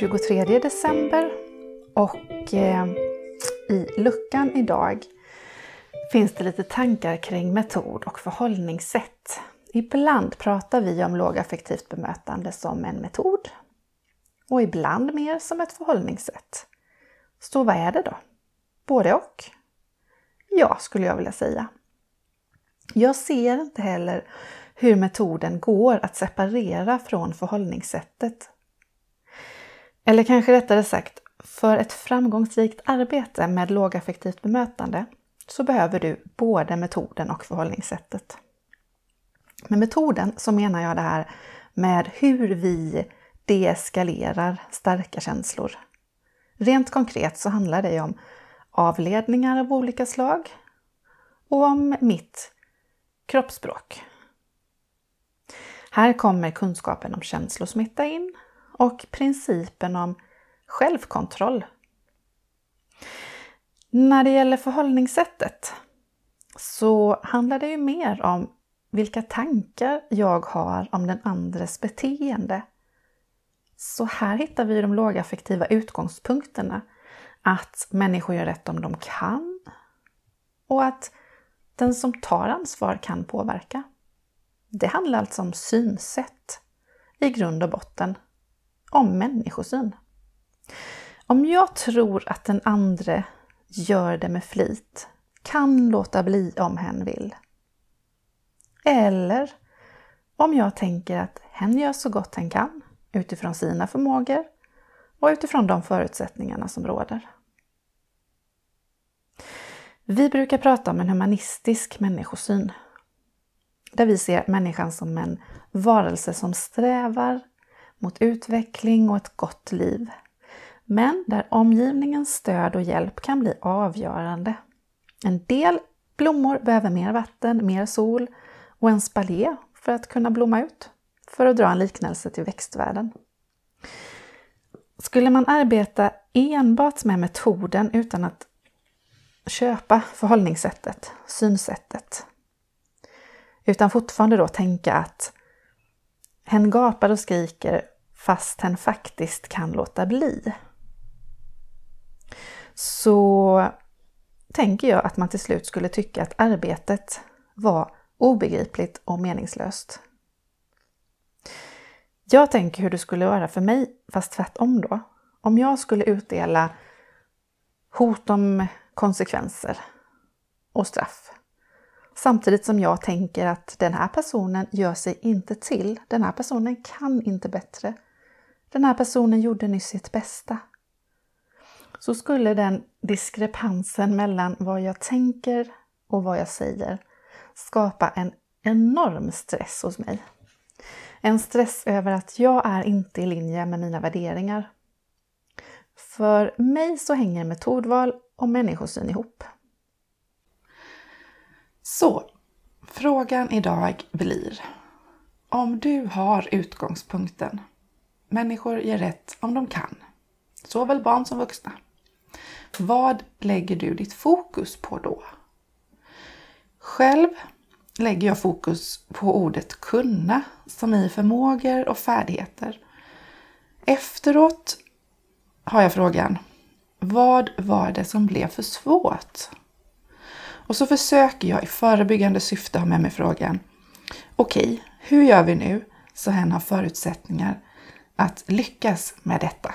23 december och eh, i luckan idag finns det lite tankar kring metod och förhållningssätt. Ibland pratar vi om lågaffektivt bemötande som en metod och ibland mer som ett förhållningssätt. Så vad är det då? Både och? Ja, skulle jag vilja säga. Jag ser inte heller hur metoden går att separera från förhållningssättet. Eller kanske rättare sagt, för ett framgångsrikt arbete med lågaffektivt bemötande så behöver du både metoden och förhållningssättet. Med metoden så menar jag det här med hur vi deeskalerar starka känslor. Rent konkret så handlar det om avledningar av olika slag och om mitt kroppsspråk. Här kommer kunskapen om känslosmitta in och principen om självkontroll. När det gäller förhållningssättet så handlar det ju mer om vilka tankar jag har om den andres beteende. Så här hittar vi de lågaffektiva utgångspunkterna. Att människor gör rätt om de kan och att den som tar ansvar kan påverka. Det handlar alltså om synsätt i grund och botten. Om människosyn. Om jag tror att den andre gör det med flit, kan låta bli om hen vill. Eller om jag tänker att hen gör så gott hen kan utifrån sina förmågor och utifrån de förutsättningarna som råder. Vi brukar prata om en humanistisk människosyn. Där vi ser människan som en varelse som strävar mot utveckling och ett gott liv. Men där omgivningens stöd och hjälp kan bli avgörande. En del blommor behöver mer vatten, mer sol och en spaljé för att kunna blomma ut. För att dra en liknelse till växtvärlden. Skulle man arbeta enbart med metoden utan att köpa förhållningssättet, synsättet, utan fortfarande då tänka att hen gapar och skriker fast hen faktiskt kan låta bli. Så tänker jag att man till slut skulle tycka att arbetet var obegripligt och meningslöst. Jag tänker hur det skulle vara för mig, fast tvärtom då. Om jag skulle utdela hot om konsekvenser och straff. Samtidigt som jag tänker att den här personen gör sig inte till. Den här personen kan inte bättre. Den här personen gjorde nyss sitt bästa. Så skulle den diskrepansen mellan vad jag tänker och vad jag säger skapa en enorm stress hos mig. En stress över att jag är inte i linje med mina värderingar. För mig så hänger metodval och människosyn ihop. Så, frågan idag blir om du har utgångspunkten människor gör rätt om de kan, såväl barn som vuxna. Vad lägger du ditt fokus på då? Själv lägger jag fokus på ordet kunna, som i förmågor och färdigheter. Efteråt har jag frågan, vad var det som blev för svårt? Och så försöker jag i förebyggande syfte ha med mig frågan, okej, okay, hur gör vi nu så hen har förutsättningar att lyckas med detta?